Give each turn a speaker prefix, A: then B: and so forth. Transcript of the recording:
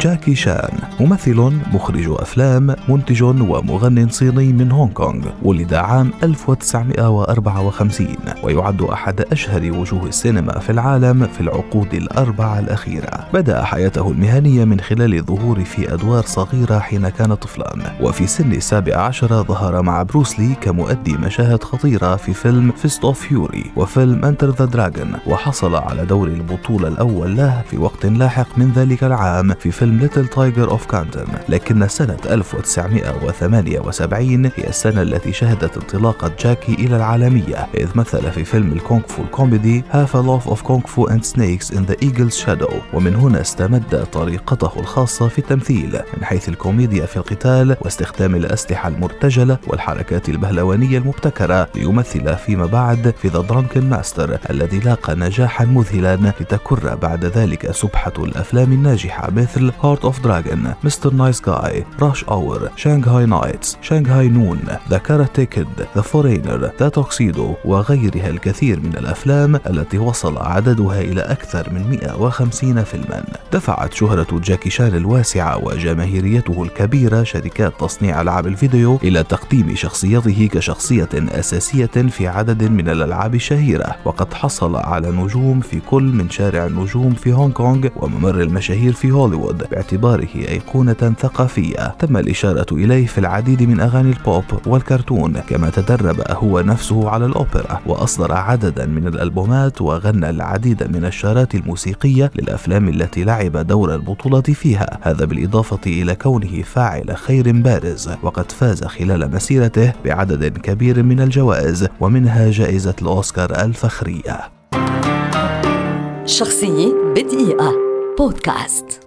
A: جاكي شان ممثل مخرج أفلام منتج ومغن صيني من هونغ كونغ ولد عام 1954 ويعد أحد أشهر وجوه السينما في العالم في العقود الأربعة الأخيرة. بدأ حياته المهنية من خلال الظهور في أدوار صغيرة حين كان طفلا وفي سن السابع عشر ظهر مع بروسلي كمؤدي مشاهد خطيرة في فيلم Fist of Fury وفيلم Enter the Dragon وحصل على دور البطولة الأول له في وقت لاحق من ذلك العام في فيلم Little Tiger of Canton لكن سنة 1978 هي السنة التي شهدت انطلاقة جاكي إلى العالمية إذ مثل في فيلم الكونغ فو الكوميدي a Love of Kung Fu and Snakes in the Eagle's Shadow. ومن هنا استمد طريقته الخاصة في التمثيل من حيث الكوميديا في القتال واستخدام الأسلحة المرتجلة والحركات البهلوانية المبتكرة ليمثل فيما بعد في The Drunken Master الذي لاقى نجاحا مذهلا لتكر بعد ذلك سبحة الأفلام الناجحة مثل Heart of Dragon Mr. Nice Guy Rush Hour Shanghai Knights Shanghai Noon The Karate Kid The Foreigner The Tuxedo وغيرها الكثير من الأفلام التي وصل عددها إلى أكثر من 150 فيلما. دفعت شهرة جاكي شان الواسعة وجماهيريته الكبيرة شركات تصنيع ألعاب الفيديو إلى تقديم شخصيته كشخصية أساسية في عدد من الألعاب الشهيرة وقد حصل على نجوم في كل من شارع النجوم في هونغ كونغ وممر المشاهير في هوليوود. باعتباره أيقونة ثقافية. تم الإشارة إليه في العديد من أغاني البوب والكرتون كما تدرب هو نفسه على الأوبرا وأصدر عددا من الألبومات وغنى العديد من الشارات الموسيقية للأفلام التي لعب دور البطولة فيها. هذا بالإضافة إلى كونه فاعل خير بارز وقد فاز خلال مسيرته بعدد كبير من الجوائز ومنها جائزة الأوسكار الفخرية.
B: شخصية بدقيقة. بودكاست.